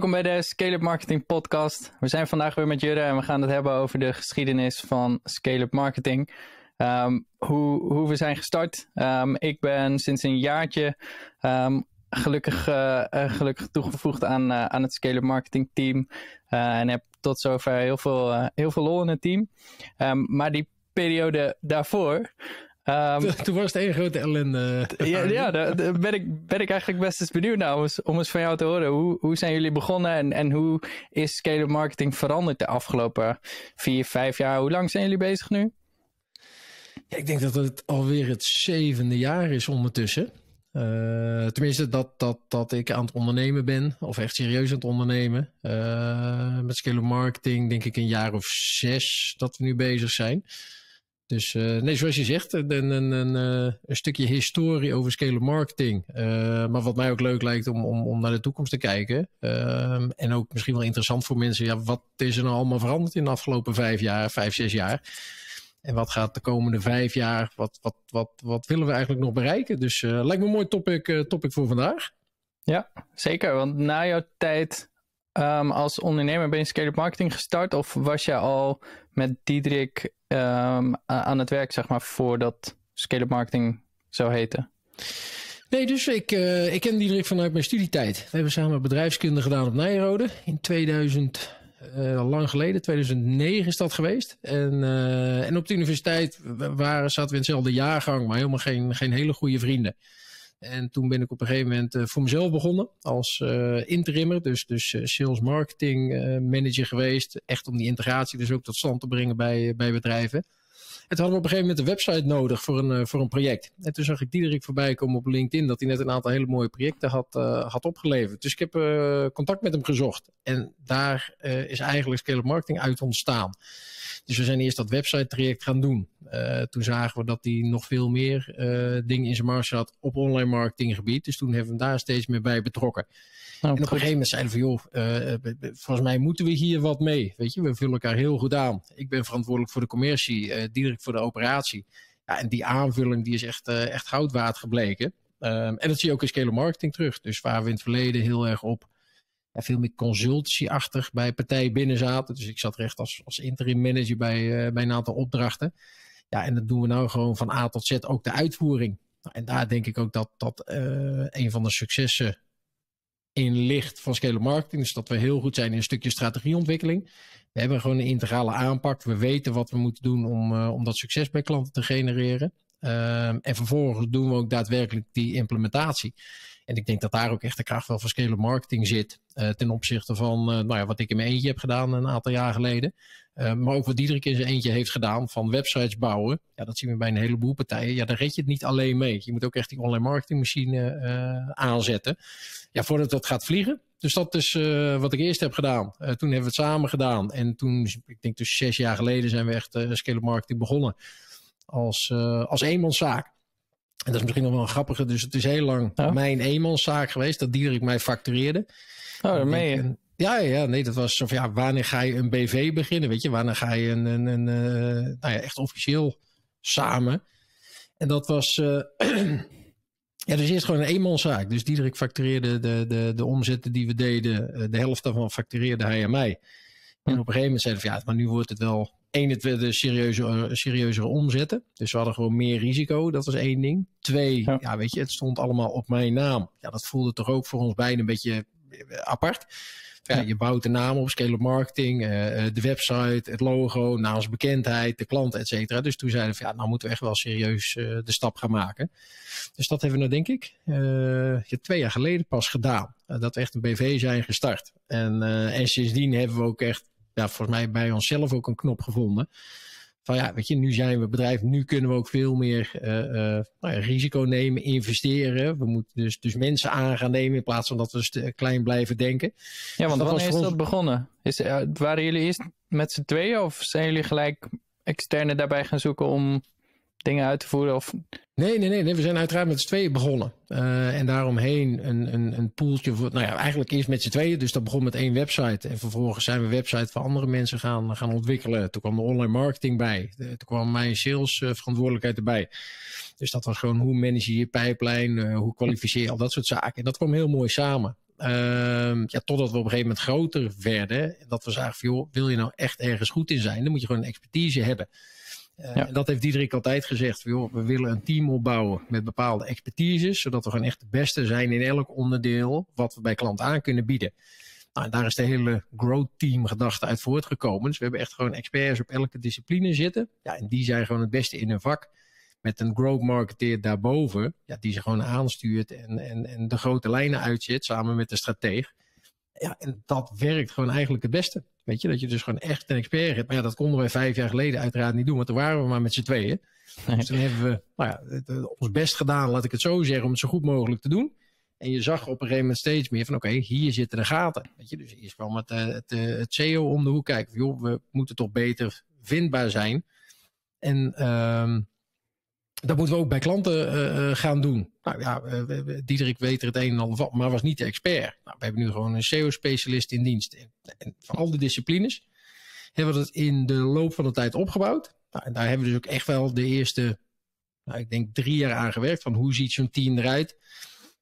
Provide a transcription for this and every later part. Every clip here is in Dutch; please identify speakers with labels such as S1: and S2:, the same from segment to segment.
S1: Welkom bij de Scale-up Marketing Podcast. We zijn vandaag weer met Jurre en we gaan het hebben over de geschiedenis van Scale-up Marketing. Um, hoe, hoe we zijn gestart. Um, ik ben sinds een jaartje um, gelukkig, uh, gelukkig toegevoegd aan, uh, aan het Scale-up Marketing team. En heb tot zover heel veel, heel veel lol in het team. maar die periode daarvoor
S2: Um, toen was het één grote ellende.
S1: Ja, ja daar, ben, ik, ben ik eigenlijk best eens benieuwd naar om eens, om eens van jou te horen. Hoe, hoe zijn jullie begonnen en, en hoe is scale marketing veranderd de afgelopen vier, vijf jaar? Hoe lang zijn jullie bezig nu?
S2: Ja, ik denk dat het alweer het zevende jaar is ondertussen. Uh, tenminste, dat, dat, dat ik aan het ondernemen ben, of echt serieus aan het ondernemen. Uh, met scale marketing denk ik een jaar of zes dat we nu bezig zijn. Dus uh, nee, zoals je zegt, een, een, een, eh, een stukje historie over scale marketing. Uh, maar wat mij ook leuk lijkt om, om, om naar de toekomst te kijken. Uh, en ook misschien wel interessant voor mensen. Ja, wat is er nou allemaal veranderd in de afgelopen vijf jaar, vijf, zes jaar? En wat gaat de komende vijf jaar, wat, wat, wat, wat willen we eigenlijk nog bereiken? Dus lijkt me een mooi topic, topic voor vandaag.
S1: Ja, zeker. Want na jouw tijd um, als ondernemer ben je scale marketing gestart? Of was je al met Diederik um, aan het werk, zeg maar, voordat scale marketing zou heten?
S2: Nee, dus ik, uh, ik ken Diederik vanuit mijn studietijd. We hebben samen bedrijfskunde gedaan op Nijrode in 2000, uh, eh, lang geleden, 2009 is dat geweest. En, uh, en op de universiteit waren, zaten we in hetzelfde jaargang, maar helemaal geen, geen hele goede vrienden. En toen ben ik op een gegeven moment uh, voor mezelf begonnen als uh, interimmer. Dus, dus uh, sales marketing manager geweest. Echt om die integratie dus ook tot stand te brengen bij, bij bedrijven. En toen hadden we op een gegeven moment een website nodig voor een, voor een project. En toen zag ik Diederik voorbij komen op LinkedIn dat hij net een aantal hele mooie projecten had, had opgeleverd. Dus ik heb contact met hem gezocht. En daar is eigenlijk Scale Marketing uit ontstaan. Dus we zijn eerst dat website traject gaan doen. Uh, toen zagen we dat hij nog veel meer uh, dingen in zijn mars had op online marketinggebied. Dus toen hebben we hem daar steeds meer bij betrokken. Nou, en op een gegeven moment zeiden we van, joh, uh, volgens mij moeten we hier wat mee. Weet je, we vullen elkaar heel goed aan. Ik ben verantwoordelijk voor de commercie, uh, Voor de operatie. Ja, en die aanvulling die is echt, uh, echt goud waard gebleken. Um, en dat zie je ook in scale marketing terug. Dus waar we in het verleden heel erg op ja, veel meer consultancy-achtig bij partijen binnen zaten. Dus ik zat recht als, als interim manager bij, uh, bij een aantal opdrachten. Ja, en dat doen we nou gewoon van A tot Z ook de uitvoering. Nou, en daar denk ik ook dat dat uh, een van de successen in ligt van scale marketing. Dus dat we heel goed zijn in een stukje strategieontwikkeling. We hebben gewoon een integrale aanpak. We weten wat we moeten doen om, uh, om dat succes bij klanten te genereren. Um, en vervolgens doen we ook daadwerkelijk die implementatie. En ik denk dat daar ook echt de kracht wel van scale marketing zit. Uh, ten opzichte van uh, nou ja, wat ik in mijn eentje heb gedaan een aantal jaar geleden. Uh, maar ook wat Diederik in zijn eentje heeft gedaan van websites bouwen. Ja, dat zien we bij een heleboel partijen. Ja, daar red je het niet alleen mee. Je moet ook echt die online marketingmachine aanzetten. Ja, voordat dat gaat vliegen. Dus dat is wat ik eerst heb gedaan. toen hebben we het samen gedaan. En toen, ik denk dus zes jaar geleden zijn we echt scale marketing begonnen. Als, als eenmanszaak. En dat is misschien nog wel een grappige. Dus het is heel lang mijn eenmanszaak geweest. Dat Diederik mij factureerde.
S1: Oh, daar meen je.
S2: Ja, ja, nee, dat was of ja, wanneer ga je een BV beginnen? Weet je, wanneer ga je een, een, een uh, nou ja, echt officieel samen? En dat was, uh, ja, dus eerst gewoon een eenmanszaak. Dus Diederik factureerde de, de, de omzetten die we deden, uh, de helft daarvan factureerde hij aan mij. En op een gegeven moment zeiden we, ja, maar nu wordt het wel Eén, het werden serieuze, serieuzere omzetten. Dus we hadden gewoon meer risico. Dat was één ding. Twee, ja. ja. weet je, het stond allemaal op mijn naam. Ja, dat voelde toch ook voor ons beiden een beetje eh, apart. Ja, ja. Je bouwt de naam op, scale marketing, uh, de website, het logo, naamsbekendheid, de klant, et cetera. Dus toen zeiden we, ja, nou moeten we echt wel serieus uh, de stap gaan maken. Dus dat hebben we nou, denk ik, twee jaar geleden pas gedaan. dat we echt een BV zijn gestart. En, en sindsdien hebben we ook echt ja, volgens mij bij onszelf ook een knop gevonden. Van ja, weet je, nu zijn we bedrijf, nu kunnen we ook veel meer uh, uh, nou ja, risico nemen, investeren. We moeten dus, dus mensen aan gaan nemen in plaats van dat we klein blijven denken.
S1: Ja, want dus wanneer is dat begonnen? Is, uh, waren jullie eerst met z'n tweeën of zijn jullie gelijk externe daarbij gaan zoeken om dingen uit te voeren? Of...
S2: Nee, nee, nee, nee. We zijn uiteraard met z'n tweeën begonnen. Uh, en daaromheen een, een, een poeltje. Voor, nou ja, eigenlijk eerst met z'n tweeën. Dus dat begon met één website. En vervolgens zijn we website voor andere mensen gaan, gaan ontwikkelen. Toen kwam de online marketing bij. Toen kwam mijn sales uh, verantwoordelijkheid erbij. Dus dat was gewoon hoe manage je je pijplijn, uh, hoe kwalificeer je al dat soort zaken. En dat kwam heel mooi samen. Ehm, ja, totdat we op een gegeven moment groter werden. Dat we zagen van, joh, wil je nou echt ergens goed in zijn, dan moet je gewoon een expertise hebben. Uh, En dat heeft Diederik altijd gezegd. Joh, we willen een team opbouwen met bepaalde expertises, zodat we gewoon echt de beste zijn in elk onderdeel wat we bij klant aan kunnen bieden. Nou, en daar is de hele growth team gedachte uit voortgekomen. Dus we hebben echt gewoon experts op elke discipline zitten. Ja, en die zijn gewoon het beste in hun vak. Met een growth marketeer daarboven, ja, die ze gewoon aanstuurt en, en, en de grote lijnen uitzet samen met de strateeg. Ja, en dat werkt gewoon eigenlijk het beste. Weet je, dat je dus gewoon echt een expert hebt. Maar ja, dat konden wij vijf jaar geleden uiteraard niet doen, want toen waren we maar met z'n tweeën. Dus toen hebben we nou ja, ons best gedaan, laat ik het zo zeggen, om het zo goed mogelijk te doen. En je zag op een gegeven moment steeds meer van, oké, hier zitten de gaten. Weet je, dus eerst kwam het, het, het CEO om de hoek kijken. Joh, we moeten toch beter vindbaar zijn. En um, dat moeten we ook bij klanten uh, gaan doen. Nou ja, Diederik weet er het een en ander van, maar was niet de expert. Nou, we hebben nu gewoon een SEO-specialist in dienst. En, van al die disciplines hebben we dat in de loop van de tijd opgebouwd. Nou, en daar hebben we dus ook echt wel de eerste, nou, ik denk drie jaar aan gewerkt. Van hoe ziet zo'n team eruit?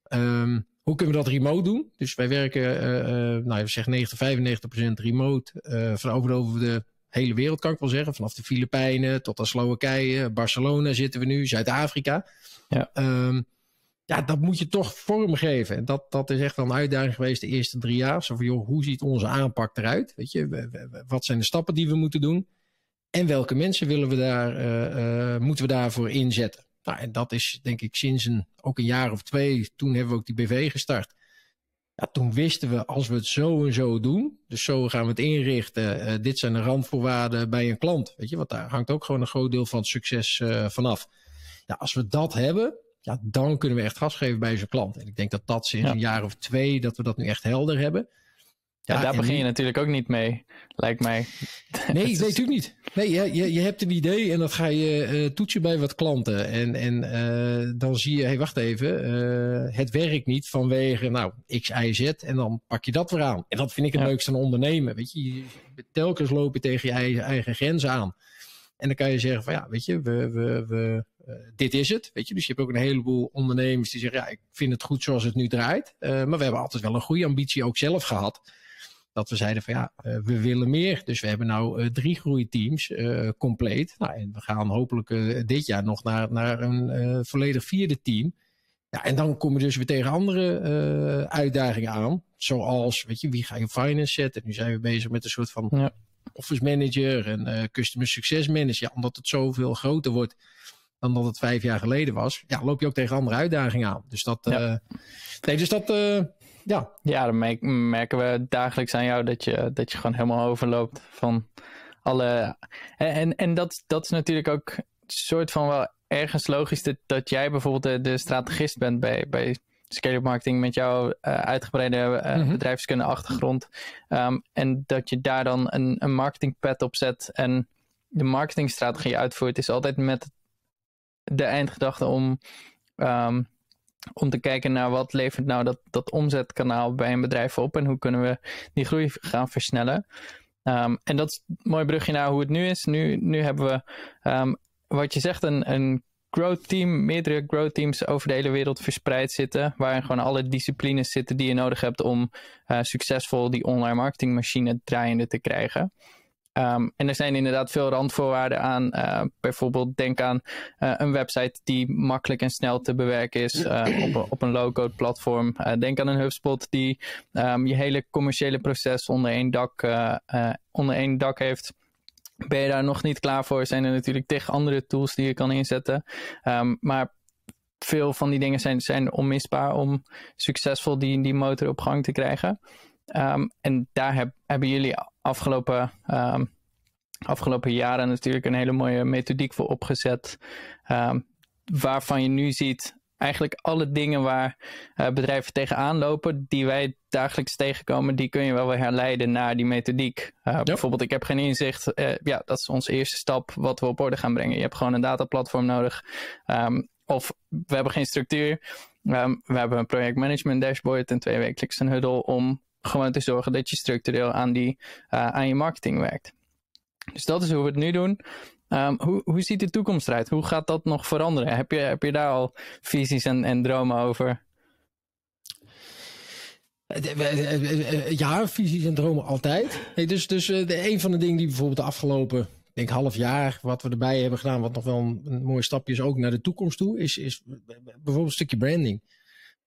S2: Um, hoe kunnen we dat remote doen? Dus wij werken, uh, nou, zeg 90, 95% remote van over de hele wereld, kan ik wel zeggen. Vanaf de Filipijnen tot aan Slowakije, Barcelona zitten we nu, Zuid-Afrika. Ja. Um, ja, dat moet je toch vormgeven. En dat, dat is echt wel een uitdaging geweest de eerste drie jaar. Zo van, joh, hoe ziet onze aanpak eruit? Weet je, wat zijn de stappen die we moeten doen? En welke mensen willen we daar, uh, uh, moeten we daarvoor inzetten? Nou, en dat is denk ik sinds een, ook een jaar of twee, toen hebben we ook die BV gestart. Ja, toen wisten we, als we het zo en zo doen, dus zo gaan we het inrichten, uh, dit zijn de randvoorwaarden bij een klant. Weet je, want daar hangt ook gewoon een groot deel van het succes uh, vanaf. Ja, als we dat hebben, ja, dan kunnen we echt gas geven bij zo'n klant. En ik denk dat dat sinds ja. een jaar of twee, dat we dat nu echt helder hebben.
S1: Ja, ja daar begin je natuurlijk ook niet mee, lijkt mij.
S2: Nee, nee, natuurlijk niet. Nee, je, je, je hebt een idee en dat ga je uh, toetsen bij wat klanten. En, en uh, dan zie je, hé, hey, wacht even, uh, het werkt niet vanwege, nou, X, Y, Z. En dan pak je dat weer aan. En dat vind ik het ja. leukste aan ondernemen. Weet je, je, telkens loop je tegen je eigen, eigen grenzen aan. En dan kan je zeggen van, ja, weet je, we, we, we dit is het. Weet je, dus je hebt ook een heleboel ondernemers die zeggen, ja, ik vind het goed zoals het nu draait. maar we hebben altijd wel een goede ambitie ook zelf gehad dat we zeiden van ja, uh, we willen meer. Dus we hebben nou uh, drie groeiteams uh, compleet. Nou, en we gaan hopelijk dit jaar nog naar, naar een volledig vierde team. Ja, en dan kom je dus weer tegen andere uitdagingen aan. Zoals, weet je, wie ga je finance zetten? Nu zijn we bezig met een soort van ja. office manager en customer success manager. Ja, omdat het zoveel groter wordt dan dat het vijf jaar geleden was. Ja, loop je ook tegen andere uitdagingen aan. Dus dat, ja. nee, dus dat ja.
S1: Ja, dan merken we dagelijks aan jou dat je, dat je gewoon helemaal overloopt van alle. En, en dat, dat is natuurlijk ook een soort van wel ergens logisch dat, dat jij bijvoorbeeld de, de strategist bent bij, bij scale marketing met jouw uh, uitgebreide uh, mm-hmm. bedrijfskunde achtergrond. Um, en dat je daar dan een, een marketingpad op zet en de marketingstrategie uitvoert, is altijd met de eindgedachte om um, om te kijken naar wat levert nou dat, dat omzetkanaal bij een bedrijf op en hoe kunnen we die groei gaan versnellen. Um, en dat is een mooi brugje naar hoe het nu is. Nu, nu hebben we, um, wat je zegt, een, een growth team, meerdere growth teams over de hele wereld verspreid zitten, waarin gewoon alle disciplines zitten die je nodig hebt om uh, succesvol die online marketingmachine draaiende te krijgen. Um, en er zijn inderdaad veel randvoorwaarden aan. Uh, bijvoorbeeld denk aan uh, een website die makkelijk en snel te bewerken is uh, op, op, een low-code platform. denk aan een HubSpot die um, je hele commerciële proces onder één dak, onder één dak heeft. Ben je daar nog niet klaar voor, zijn er natuurlijk tegen andere tools die je kan inzetten. Um, maar veel van die dingen zijn, zijn onmisbaar om succesvol die, die motor op gang te krijgen. Um, en daar heb, hebben jullie afgelopen, um, afgelopen jaren natuurlijk een hele mooie methodiek voor opgezet. Um, waarvan je nu ziet eigenlijk alle dingen waar uh, bedrijven tegenaan lopen, die wij dagelijks tegenkomen, die kun je wel weer herleiden naar die methodiek. Uh, ja. Bijvoorbeeld, ik heb geen inzicht. Uh, ja, dat is onze eerste stap wat we op orde gaan brengen. Je hebt gewoon een dataplatform nodig. Um, of we hebben geen structuur. Um, we hebben een projectmanagement dashboard en twee wekelijks een huddle om gewoon te zorgen dat je structureel aan, die, uh, aan je marketing werkt. Dus dat is hoe we het nu doen. Um, hoe, hoe ziet de toekomst eruit? Hoe gaat dat nog veranderen? Heb je, heb je daar al visies en, en dromen over?
S2: Ja, visies en dromen altijd. dus dus een van de dingen die bijvoorbeeld de afgelopen denk half jaar, wat we erbij hebben gedaan, wat nog wel een, een mooi stapje is, ook naar de toekomst toe, is, is bijvoorbeeld een stukje branding.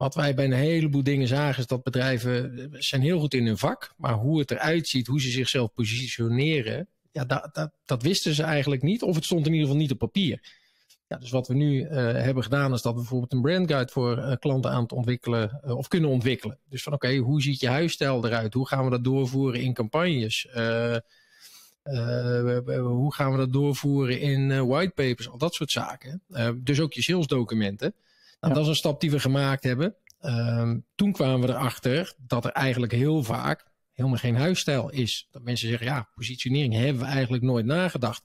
S2: Wat wij bij een heleboel dingen zagen, is dat bedrijven zijn heel goed in hun vak, maar hoe het eruit ziet, hoe ze zichzelf positioneren, ja, dat, dat, dat wisten ze eigenlijk niet, of het stond in ieder geval niet op papier. Ja, dus wat we nu uh, hebben gedaan, is dat we bijvoorbeeld een brandguide voor uh, klanten aan het ontwikkelen of kunnen ontwikkelen. Dus van oké, hoe ziet je huisstijl eruit? Hoe gaan we dat doorvoeren in campagnes? hoe gaan we dat doorvoeren in whitepapers? Al dat soort zaken. dus ook je salesdocumenten. Dat is een stap die we gemaakt hebben. Ehm, toen kwamen we erachter dat er eigenlijk heel vaak helemaal geen huisstijl is. Dat mensen zeggen, ja, positionering hebben we eigenlijk nooit nagedacht.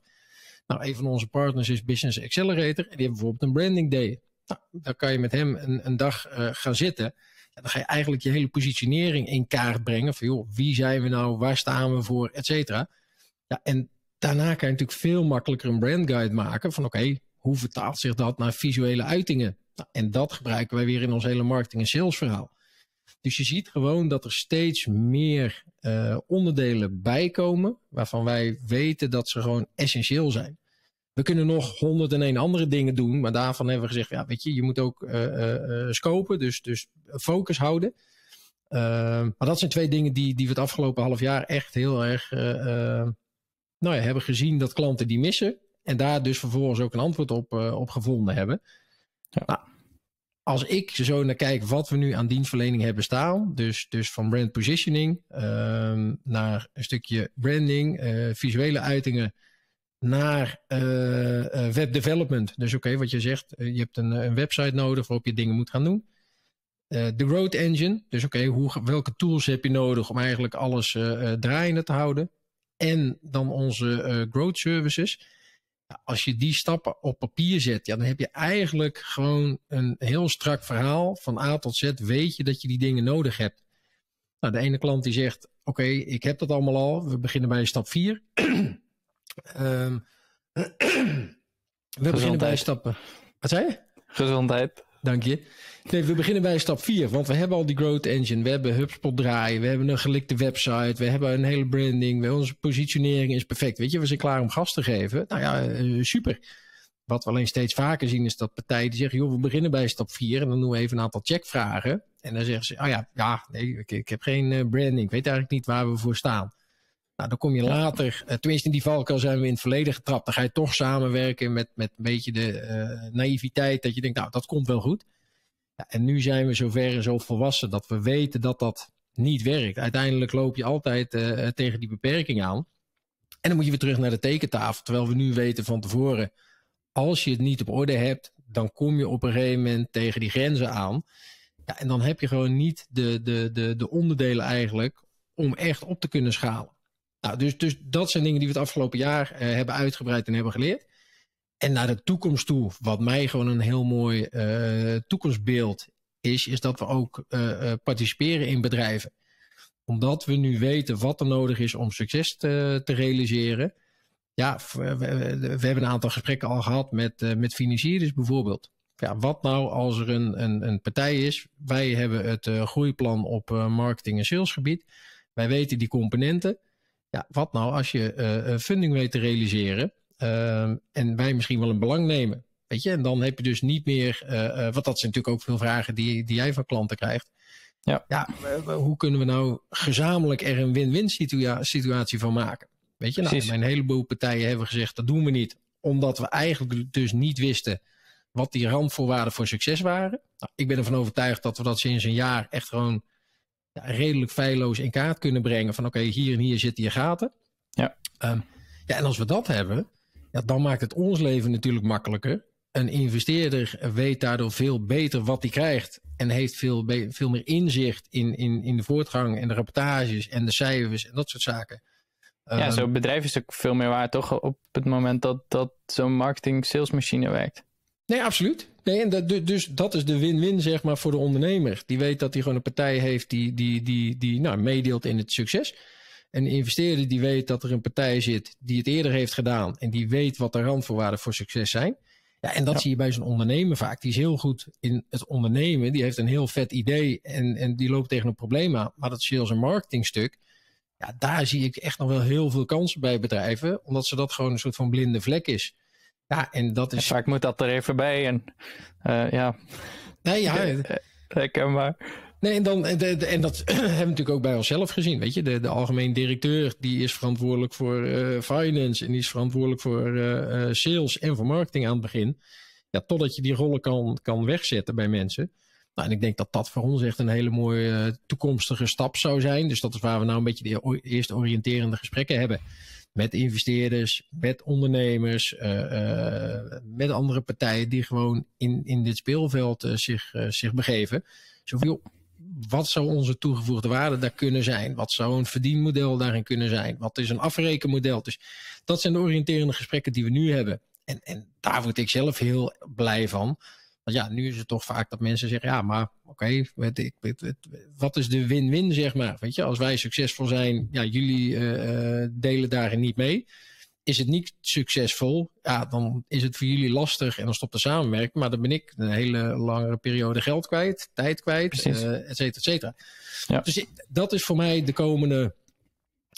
S2: Nou, een van onze partners is Business Accelerator. En die hebben bijvoorbeeld een branding day. Nou, daar kan je met hem een, een dag uh, gaan zitten. En dan ga je eigenlijk je hele positionering in kaart brengen. Van joh, wie zijn we nou, waar staan we voor, et cetera. Ja, en daarna kan je natuurlijk veel makkelijker een brandguide maken. Van oké, hoe vertaalt zich dat naar visuele uitingen? Nou, en dat gebruiken wij weer in ons hele marketing- en salesverhaal. Dus je ziet gewoon dat er steeds meer uh, onderdelen bijkomen waarvan wij weten dat ze gewoon essentieel zijn. We kunnen nog 101 andere dingen doen, maar daarvan hebben we gezegd, ja, weet je, je moet ook uh, uh, scopen, dus, dus focus houden. maar dat zijn twee dingen die, die we het afgelopen half jaar echt heel erg nou ja, hebben gezien dat klanten die missen. En daar dus vervolgens ook een antwoord op, op gevonden hebben. Ja. Nou, als ik zo naar kijk wat we nu aan dienstverlening hebben staan, dus, dus van brand positioning uh, naar een stukje branding, uh, visuele uitingen, naar uh, web development. Dus oké, wat je zegt, je hebt een, een, website nodig waarop je dingen moet gaan doen. De growth engine, dus oké, welke tools heb je nodig om eigenlijk alles draaiende te houden? En dan onze growth services als je die stappen op papier zet, ja, dan heb je eigenlijk gewoon een heel strak verhaal. Van A tot Z weet je dat je die dingen nodig hebt. Nou, de ene klant die zegt, oké, okay, ik heb dat allemaal al. We beginnen bij stap 4. um, ehm, we beginnen bij stappen. Wat zei je?
S1: Gezondheid.
S2: Dank je. Nee, we beginnen bij stap 4, want we hebben al die growth engine, we hebben HubSpot draaien, we hebben een gelikte website, we hebben een hele branding, onze positionering is perfect. Weet je, we zijn klaar om gas te geven. Nou ja, eh, super. Wat we alleen steeds vaker zien is dat partijen die zeggen, joh, we beginnen bij stap 4 en dan doen we even een aantal checkvragen. En dan zeggen ze, oh ja, ja, nee, ik, ik heb geen eh, branding, ik weet eigenlijk niet waar we voor staan. Nou, dan kom je later, uh, tenminste in die valkuil zijn we in het verleden getrapt. Dan ga je toch samenwerken met, met een beetje de uh, naïviteit. Dat je denkt, nou, dat komt wel goed. Ja, en nu zijn we zover en zo volwassen dat we weten dat dat niet werkt. Uiteindelijk loop je altijd uh, tegen die beperking aan. En dan moet je weer terug naar de tekentafel. Terwijl we nu weten van tevoren, als je het niet op orde hebt, dan kom je op een gegeven moment tegen die grenzen aan. Ja, en dan heb je gewoon niet de, de, de, de onderdelen eigenlijk om echt op te kunnen schalen. Nou, dus, dus dat zijn dingen die we het afgelopen jaar uh, hebben uitgebreid en hebben geleerd. En naar de toekomst toe, wat mij gewoon een heel mooi uh, toekomstbeeld is, is dat we ook uh, participeren in bedrijven. Omdat we nu weten wat er nodig is om succes te, te realiseren. Ja, we, we, hebben een aantal gesprekken al gehad met, met financiers bijvoorbeeld. Ja, wat nou als er een, een, een partij is? Wij hebben het groeiplan op marketing- en salesgebied. Wij weten die componenten. Ja, wat nou als je funding weet te realiseren? Uh, en wij misschien wel een belang nemen. Weet je, en dan heb je dus niet meer, uh, uh, want dat zijn natuurlijk ook veel vragen die, die jij van klanten krijgt. Ja, ja hoe kunnen we nou gezamenlijk er een win-win situa situatie van maken? Weet je, nou, mijn heleboel partijen hebben gezegd dat doen we niet, omdat we eigenlijk dus niet wisten wat die randvoorwaarden voor succes waren. Nou, ik ben ervan overtuigd dat we dat sinds een jaar echt gewoon ja, redelijk feilloos in kaart kunnen brengen. Van oké, okay, hier en hier zitten je gaten. Ja. Um, ja, en als we dat hebben, ja, dan maakt het ons leven natuurlijk makkelijker. Een investeerder weet daardoor veel beter wat hij krijgt. En heeft veel, veel meer inzicht in, in, in de voortgang en de rapportages en de cijfers en dat soort zaken.
S1: Ja, um, zo'n bedrijf is ook veel meer waard, toch? Op het moment dat, dat zo'n marketing-salesmachine werkt.
S2: Nee, absoluut. Nee, en dat, dus dat is de win-win, zeg maar, voor de ondernemer. Die weet dat hij gewoon een partij heeft die, die, die, die nou, meedeelt in het succes. Een investeerder die weet dat er een partij zit die het eerder heeft gedaan en die weet wat de randvoorwaarden voor succes zijn. Ja, en dat zie je bij zo'n ondernemer vaak. Die is heel goed in het ondernemen. Die heeft een heel vet idee en, en die loopt tegen een probleem aan. Maar dat sales- en marketingstuk, ja, daar zie ik echt nog wel heel veel kansen bij bedrijven. Omdat ze dat gewoon een soort van blinde vlek is. Ja, en dat is...
S1: vaak moet dat er even bij en uh, ja...
S2: Nee, ja...
S1: Herkenbaar.
S2: Nee, en, dan, en, en dat hebben we natuurlijk ook bij onszelf gezien. Weet je, de, de algemeen directeur die is verantwoordelijk voor uh, finance en die is verantwoordelijk voor uh, sales en voor marketing aan het begin. Ja, totdat je die rollen kan, kan wegzetten bij mensen. Nou, en ik denk dat dat voor ons echt een hele mooie toekomstige stap zou zijn. Dus dat is waar we nou een beetje de eerste oriënterende gesprekken hebben. Met investeerders, met ondernemers, met andere partijen die gewoon in, in dit speelveld zich, zich begeven. Zoveel wat zou onze toegevoegde waarde daar kunnen zijn? Wat zou een verdienmodel daarin kunnen zijn? Wat is een afrekenmodel? Dus dat zijn de oriënterende gesprekken die we nu hebben. En, en daar word ik zelf heel blij van. Want ja, nu is het toch vaak dat mensen zeggen: ja, maar oké, okay, wat is de win-win, zeg maar? Weet je, als wij succesvol zijn, ja, jullie uh, delen daarin niet mee is het niet succesvol, ja, dan is het voor jullie lastig en dan stopt de samenwerking. Maar dan ben ik een hele langere periode geld kwijt, tijd kwijt, uh, et cetera, et cetera. Ja. Dus dat is voor mij de komende.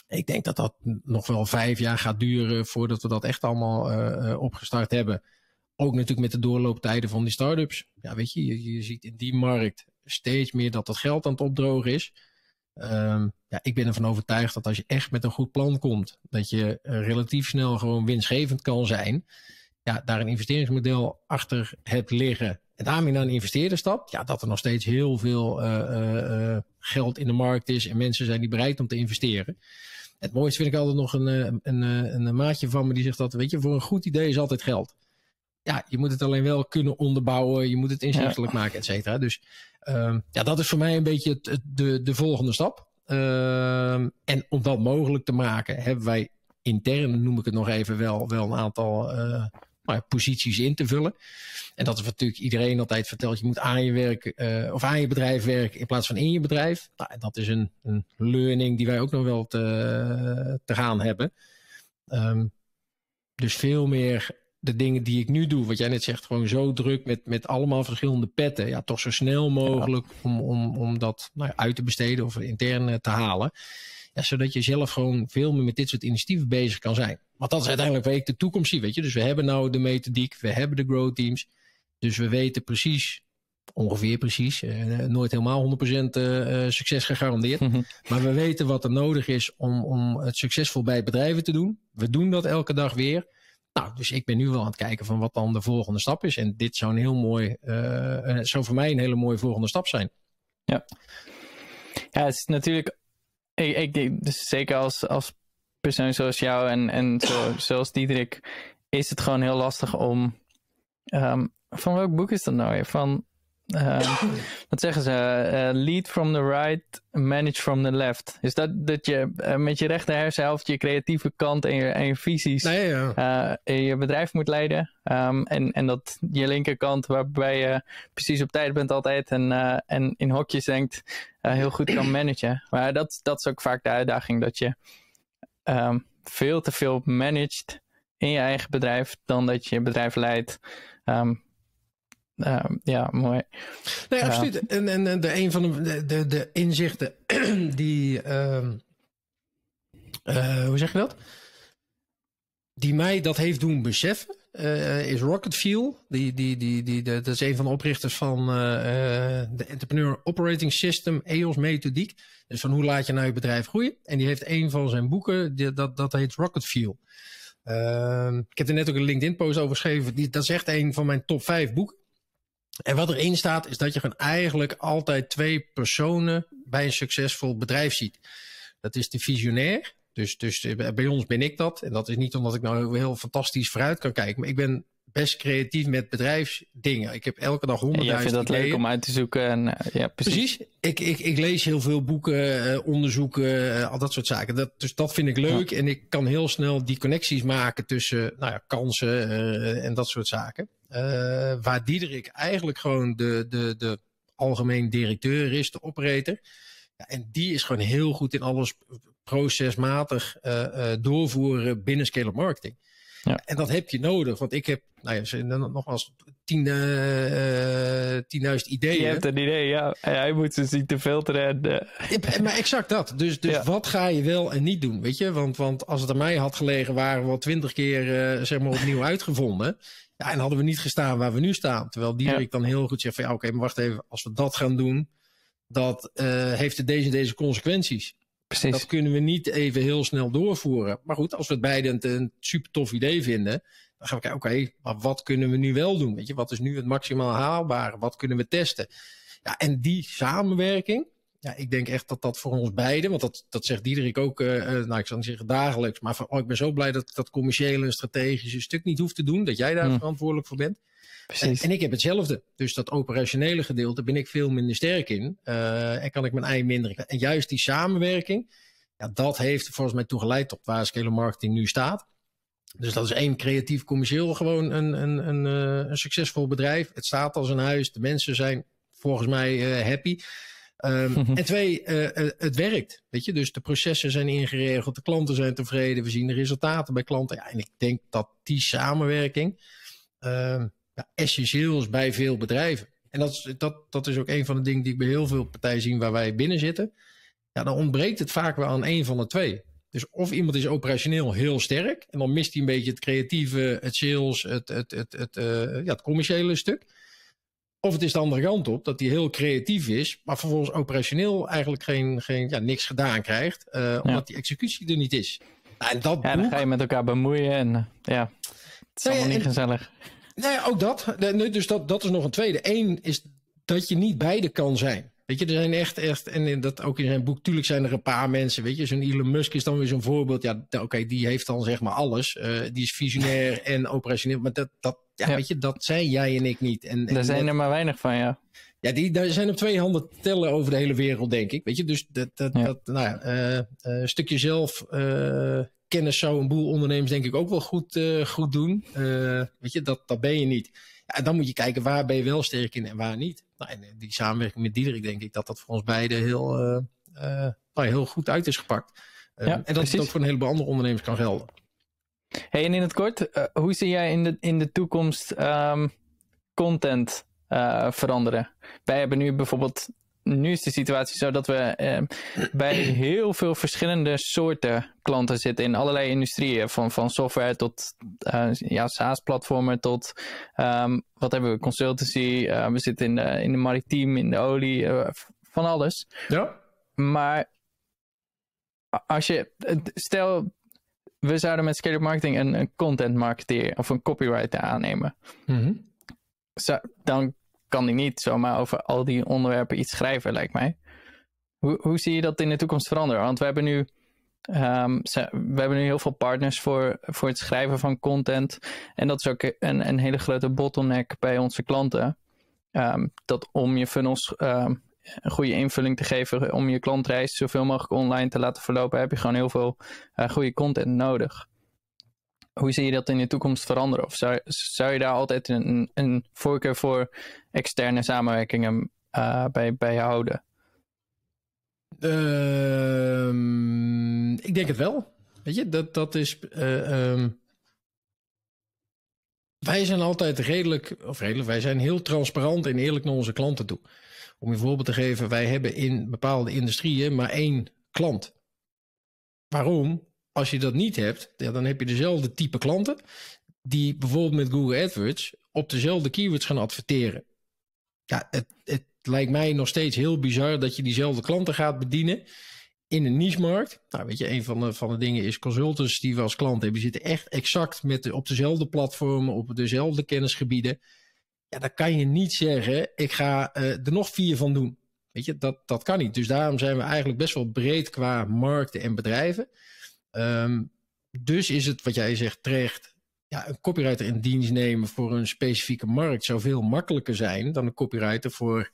S2: Ik denk dat dat nog wel vijf jaar gaat duren voordat we dat echt allemaal uh, opgestart hebben. Ook natuurlijk met de doorlooptijden van die start-ups. Ja, weet je, je, ziet in die markt steeds meer dat het geld aan het opdrogen is. Um, ja, ik ben ervan overtuigd dat als je echt met een goed plan komt, dat je relatief snel gewoon winstgevend kan zijn. Ja, daar een investeringsmodel achter hebt liggen. En daarmee naar een investeerder stapt. Ja, dat er nog steeds heel veel uh, uh, geld in de markt is en mensen zijn die bereid om te investeren. Het mooiste vind ik altijd nog een, een, een, een maatje van me die zegt dat, weet je, voor een goed idee is altijd geld. Ja, je moet het alleen wel kunnen onderbouwen, je moet het inzichtelijk ja. maken, et cetera. Dus um, ja, dat is voor mij een beetje het, het, de, de volgende stap. Um, en om dat mogelijk te maken, hebben wij intern, noem ik het nog even, wel, wel een aantal uh, nou, posities in te vullen. En dat is natuurlijk iedereen altijd vertelt, je moet aan je werk uh, of aan je bedrijf werken in plaats van in je bedrijf. Nou, dat is een, een learning die wij ook nog wel te, te gaan hebben. Um, dus veel meer de dingen die ik nu doe, wat jij net zegt, gewoon zo druk met, met allemaal verschillende petten. Ja, toch zo snel mogelijk om, om, om dat nou ja, uit te besteden of intern eh, te halen. Ja, zodat je zelf gewoon veel meer met dit soort initiatieven bezig kan zijn. Want dat is uiteindelijk waar ik de toekomst zie, weet je. Dus we hebben nou de methodiek, we hebben de growth teams. Dus we weten precies, ongeveer precies, eh, nooit helemaal 100% uh, succes gegarandeerd. Mhm. Maar we weten wat er nodig is om, om het succesvol bij bedrijven te doen. We doen dat elke dag weer. Nou, dus ik ben nu wel aan het kijken van wat dan de volgende stap is. En dit zou een heel mooi, uh, zou voor mij een hele mooie volgende stap zijn.
S1: Ja, ja het is natuurlijk, ik, ik dus zeker als, als persoon zoals jou en, en zo, zoals Diederik, is het gewoon heel lastig om, um, van welk boek is dat nou weer? Van uh, wat zeggen ze? Uh, lead from the right, manage from the left. Is dat dat je uh, met je rechter hersenhelft je creatieve kant en je, en je visies
S2: nee,
S1: ja. in je bedrijf moet leiden. Um, en, en dat je linkerkant, waarbij je precies op tijd bent altijd en, en in hokjes denkt, heel goed kan managen. Maar dat, dat is ook vaak de uitdaging, dat je um, veel te veel managt in je eigen bedrijf dan dat je je bedrijf leidt. Um, uh, ja, mooi.
S2: Nee, absoluut. En, en de, een van de, de, de inzichten die. Uh, uh, hoe zeg je dat? Die mij dat heeft doen beseffen, uh, is Rocket Fuel. Die, die, die, die, de, dat is een van de oprichters van de Entrepreneur Operating System, EOS methodiek. Dus van hoe laat je nou je bedrijf groeien. En die heeft een van zijn boeken, die, dat, dat heet Rocket Fuel. Ehm, ik heb er net ook een LinkedIn-post over geschreven. Die, dat is echt een van mijn top 5 boeken. En wat erin staat, is dat je gewoon eigenlijk altijd twee personen bij een succesvol bedrijf ziet. Dat is de visionair. Dus, dus eh, bij ons ben ik dat. En dat is niet omdat ik nou heel fantastisch vooruit kan kijken. Maar ik ben best creatief met bedrijfsdingen. Ik heb elke dag honderdduizend
S1: ideeën. Je vindt dat leuk om uit te zoeken. En, eh, ja, precies.
S2: precies. Ik, ik, ik lees heel veel boeken, uh, onderzoeken, uh, al dat soort zaken. Dat, dus dat vind ik leuk. Ja. En ik kan heel snel die connecties maken tussen nou ja, kansen en dat soort zaken. waar Diederik eigenlijk gewoon de, de, de algemeen directeur is, de operator. Ja, en die is gewoon heel goed in alles procesmatig doorvoeren binnen scale-up marketing. Ja. En dat heb je nodig, want ik heb, nou ja, nogmaals, 10.000 uh, 10 ideeën.
S1: Je hebt een idee, ja. Hij moet ze zien te filteren. En,
S2: uh... Maar exact dat. Dus, dus wat ga je wel en niet doen, weet je? Want, want als het aan mij had gelegen, waren we al twintig keer uh, zeg maar opnieuw uitgevonden. Ja, en hadden we niet gestaan waar we nu staan. Terwijl Dierik ja. dan heel goed zegt van ja, oké, maar wacht even. Als we dat gaan doen, dat heeft deze en deze consequenties. Precies. Dat kunnen we niet even heel snel doorvoeren. Maar goed, als we het beide een, een super tof idee vinden, dan gaan we kijken, oké, maar wat kunnen we nu wel doen? Weet je, wat is nu het maximaal haalbare? Wat kunnen we testen? Ja, en die samenwerking, ja, ik denk echt dat dat voor ons beiden, want dat, dat zegt Diederik ook, uh, nou ik niet zeggen dagelijks, maar van, oh, ik ben zo blij dat ik dat commerciële en strategische stuk niet hoef te doen, dat jij daar hmm. verantwoordelijk voor bent. En, en, ik heb hetzelfde. Dus dat operationele gedeelte ben ik veel minder sterk in. Uh, en kan ik mijn ei minder. En juist die samenwerking, ja, dat heeft volgens mij toegeleid tot waar Scale Marketing nu staat. Dus dat is één, creatief commercieel gewoon een, een, een, een succesvol bedrijf. Het staat als een huis. De mensen zijn volgens mij uh, happy. Um, en twee, uh, het werkt. Weet je, dus de processen zijn ingeregeld, de klanten zijn tevreden, we zien de resultaten bij klanten. Ja, en ik denk dat die samenwerking uh, ja, essentieel is bij veel bedrijven. En dat is, dat, dat is ook een van de dingen die ik bij heel veel partijen zie waar wij binnen zitten. Ja, dan ontbreekt het vaak wel aan een van de twee. Dus of iemand is operationeel heel sterk en dan mist hij een beetje het creatieve, het sales, het, het, het, het, uh, ja, het commerciële stuk. Of het is de andere kant op, dat hij heel creatief is, maar vervolgens operationeel eigenlijk geen, geen, ja, niks gedaan krijgt, uh, omdat die executie er niet is.
S1: Nou, en dat ja, dan ga je met elkaar bemoeien en ja, het is allemaal niet gezellig.
S2: Nee, ook dat. Dus dat, dat is nog een tweede. Eén is dat je niet beide kan zijn. Weet je, er zijn echt, echt, en dat ook in zijn boek, tuurlijk zijn er een paar mensen, weet je, zo'n Elon Musk is dan weer zo'n voorbeeld. Ja, oké, die heeft dan zeg maar alles. Uh, die is visionair en operationeel, maar dat, dat ja, weet je, dat zijn jij en ik niet. En,
S1: en zijn er maar weinig van, ja.
S2: Ja, die, daar zijn op twee handen te tellen over de hele wereld, denk ik. Weet je, dus dat, dat, dat nou ja, uh, uh, een stukje zelf kennis zou een boel ondernemers denk ik ook wel goed, uh, goed doen. Uh, weet je, dat, dat ben je niet. Ja, dan moet je kijken waar ben je wel sterk in en waar niet. Nou, en die samenwerking met Diederik denk ik dat dat voor ons beiden heel, uh, heel goed uit is gepakt. Ja, en dat het ook voor een heleboel andere ondernemers kan gelden.
S1: Hey, en in het kort, hoe zie jij in de, in de toekomst um, content veranderen? Wij hebben nu bijvoorbeeld nu is de situatie zo dat we eh, bij heel veel verschillende soorten klanten zitten in allerlei industrieën. Van, van software tot uh, ja, SaaS-platformen tot um, wat hebben we, consultancy. Uh, we zitten in de, in de maritiem, in de olie, uh, van alles.
S2: Ja.
S1: Maar als je, stel, we zouden met Scale Marketing een, een content marketeer of een copywriter aannemen. Mm -hmm. Zo, dan kan hij niet zomaar over al die onderwerpen iets schrijven, lijkt mij. Hoe, hoe zie je dat in de toekomst veranderen? Want we hebben nu, um, we hebben nu heel veel partners voor, voor het schrijven van content. En dat is ook een, een hele grote bottleneck bij onze klanten. Um, dat om je funnels um, een goede invulling te geven, om je klantreis zoveel mogelijk online te laten verlopen, heb je gewoon heel veel uh, goede content nodig hoe zie je dat in de toekomst veranderen? Of zou, zou je daar altijd een, een voorkeur voor externe samenwerkingen uh, bij, bij houden?
S2: Uh, ik denk het wel. Weet je, dat, dat is. Uh, um, wij zijn altijd redelijk, of redelijk, wij zijn heel transparant en eerlijk naar onze klanten toe. Om je een voorbeeld te geven, wij hebben in bepaalde industrieën maar één klant. Waarom? Als je dat niet hebt, dan heb je dezelfde type klanten die bijvoorbeeld met Google AdWords op dezelfde keywords gaan adverteren. Ja, het, het lijkt mij nog steeds heel bizar dat je diezelfde klanten gaat bedienen in een niche-markt. Nou, weet je, een van de, van de dingen is consultants die we als klant hebben, die zitten echt exact met de, op dezelfde platformen, op dezelfde kennisgebieden. Ja, dan kan je niet zeggen, ik ga uh, er nog vier van doen. Weet je, dat, dat kan niet. Dus daarom zijn we eigenlijk best wel breed qua markten en bedrijven. Um, dus is het wat jij zegt terecht. Ja, een copywriter in dienst nemen voor een specifieke markt zou veel makkelijker zijn dan een copywriter voor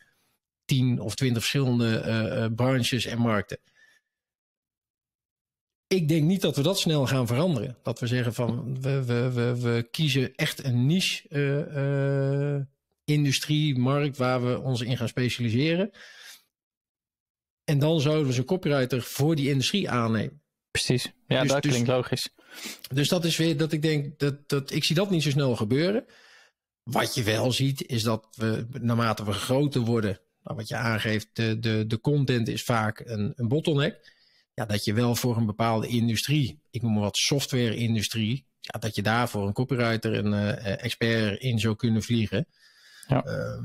S2: tien of twintig verschillende uh, uh, branches en markten. Ik denk niet dat we dat snel gaan veranderen. Dat we zeggen van we, we, we, we kiezen echt een niche uh, industrie, markt waar we ons in gaan specialiseren. En dan zouden we zo'n copywriter voor die industrie aannemen.
S1: Precies. Ja,
S2: Dus-
S1: dat
S2: dus-
S1: klinkt logisch.
S2: Dus dat is weer dat ik denk dat, dat ik zie dat niet zo snel gebeuren. Wat je wel ziet, is dat we naarmate we groter worden, nou, wat je aangeeft, de, de, de content is vaak een, een bottleneck. Ja, dat je wel voor een bepaalde industrie, ik noem maar wat software-industrie, ja, dat je daar voor een copywriter en eh, expert in zou kunnen vliegen.
S1: Ja.
S2: Ehm,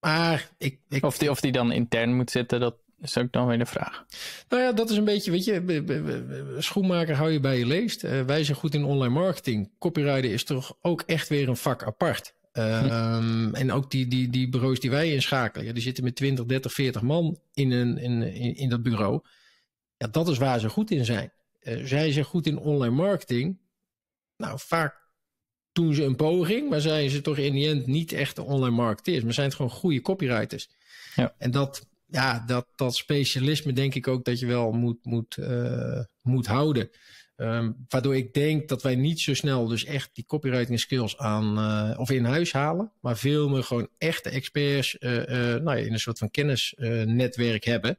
S2: maar ik, ik,
S1: Of die, of die dan intern moet zitten, dat is ook dan weer de vraag.
S2: Nou ja, dat is een beetje, weet je, schoenmaker hou je bij je leest. Eh, wij zijn goed in online marketing. Copywriter is toch ook echt weer een vak apart. Ehm, En ook die, die, die bureaus die wij inschakelen, ja, die zitten met 20, 30, 40 man in, een, in, in, in dat bureau. Ja, dat is waar ze goed in zijn. Eh, zij zijn goed in online marketing. Nou, vaak doen ze een poging, maar zijn ze toch in die end niet echt de online marketeers, maar zijn het gewoon goede copywriters.
S1: Ja.
S2: En dat, ja, dat, dat specialisme denk ik ook dat je wel moet, moet, eh, moet houden. Ehm, waardoor ik denk dat wij niet zo snel dus echt die copywriting skills aan eh, of in huis halen, maar veel meer gewoon echte experts eh, nou ja, in een soort van kennisnetwerk hebben.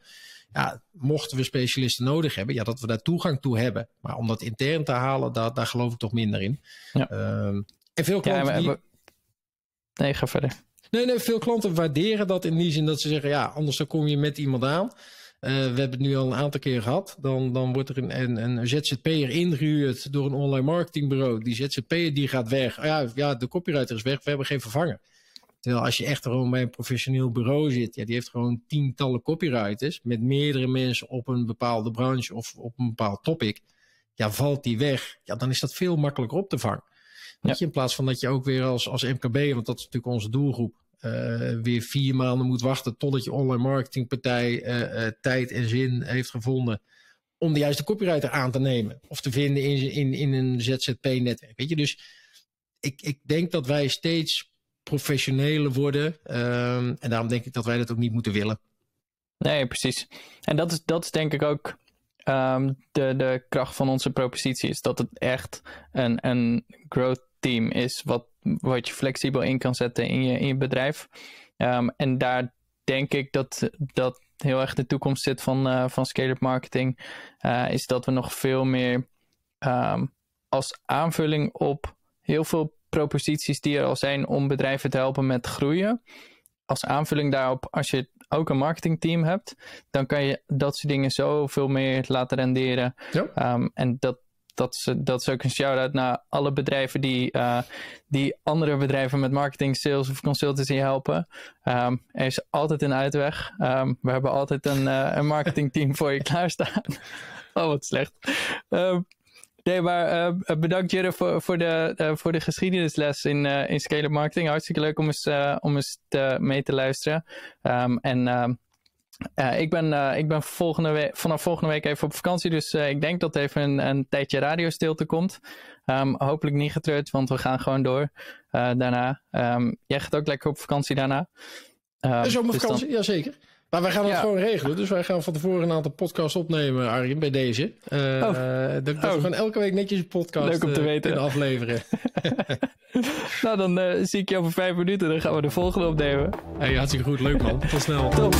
S2: Ja, mochten we specialisten nodig hebben, ja, dat we daar toegang toe hebben. Maar om dat intern te halen, daar, daar geloof ik toch minder in.
S1: Ja.
S2: Ehm, en veel
S1: Ja,
S2: klanten
S1: maar,
S2: die,
S1: we- Nee, ga verder.
S2: Nee, nee, veel klanten waarderen dat in die zin dat ze zeggen: ja, anders dan kom je met iemand aan. Eh, we hebben het nu al een aantal keer gehad. Dan, dan wordt er een, een, een ZZP'er ingehuurd door een online marketingbureau. Die ZZP'er die gaat weg. Ja, ja, de copywriter is weg. We hebben geen vervanger. Terwijl als je echt gewoon bij een professioneel bureau zit, ja, die heeft gewoon tientallen copywriters met meerdere mensen op een bepaalde branche of op een bepaald topic. Ja, valt die weg, ja, dan is dat veel makkelijker op te vangen. Weet je, in plaats van dat je ook weer als, als MKB, want dat is natuurlijk onze doelgroep, eh, weer vier maanden moet wachten totdat je online marketingpartij eh, eh, tijd en zin heeft gevonden om de juiste copywriter aan te nemen of te vinden in, in, in een ZZP-netwerk. Weet je, dus ik, ik denk dat wij steeds professioneler worden ehm, en daarom denk ik dat wij dat ook niet moeten willen.
S1: Nee, precies. En dat is, dat is denk ik ook ehm, de, de kracht van onze propositie. Is dat het echt een, een growth team is. Wat, wat je flexibel in kan zetten in je, in je bedrijf. Ehm, en daar denk ik dat, dat heel erg de toekomst zit van, eh van scale-up marketing. eh, is dat we nog veel meer ehm, als aanvulling op heel veel proposities die er al zijn om bedrijven te helpen met groeien. Als aanvulling daarop, als je ook een marketingteam hebt, dan kan je dat soort dingen zoveel meer laten renderen.
S2: Ja.
S1: Ehm, en dat, dat, is, dat is ook een shout-out naar alle bedrijven die, eh, die andere bedrijven met marketing, sales of consultancy helpen. Ehm, er is altijd een uitweg. Ehm, we hebben altijd een, eh, een marketingteam voor je klaarstaan. oh, wat slecht. Ehm, nee, maar eh, bedankt Jurre voor, voor, de, voor de geschiedenisles in, in Scale Marketing. Hartstikke leuk om eens, om eens mee te luisteren. En eh, ik ben, eh, ik ben volgende week, vanaf volgende week even op vakantie. Dus eh, ik denk dat er even een, een tijdje radiostilte komt. Ehm, hopelijk niet getreurd, want we gaan gewoon door daarna. Ehm, jij gaat ook lekker op vakantie daarna. Ehm,
S2: Een
S1: dus
S2: zomervakantie, jazeker. Maar wij gaan het
S1: Ja.
S2: gewoon regelen. Dus wij gaan van tevoren een aantal podcasts opnemen, Arjen, bij deze. Eh,
S1: Oh.
S2: dat, dat
S1: Oh.
S2: we gewoon elke week netjes een podcast
S1: Leuk om te
S2: eh,
S1: weten.
S2: kunnen afleveren.
S1: nou, dan eh, zie ik je over vijf minuten. Dan gaan we de volgende opnemen.
S2: Hey, hartstikke goed. Leuk man. Tot snel.
S1: Top.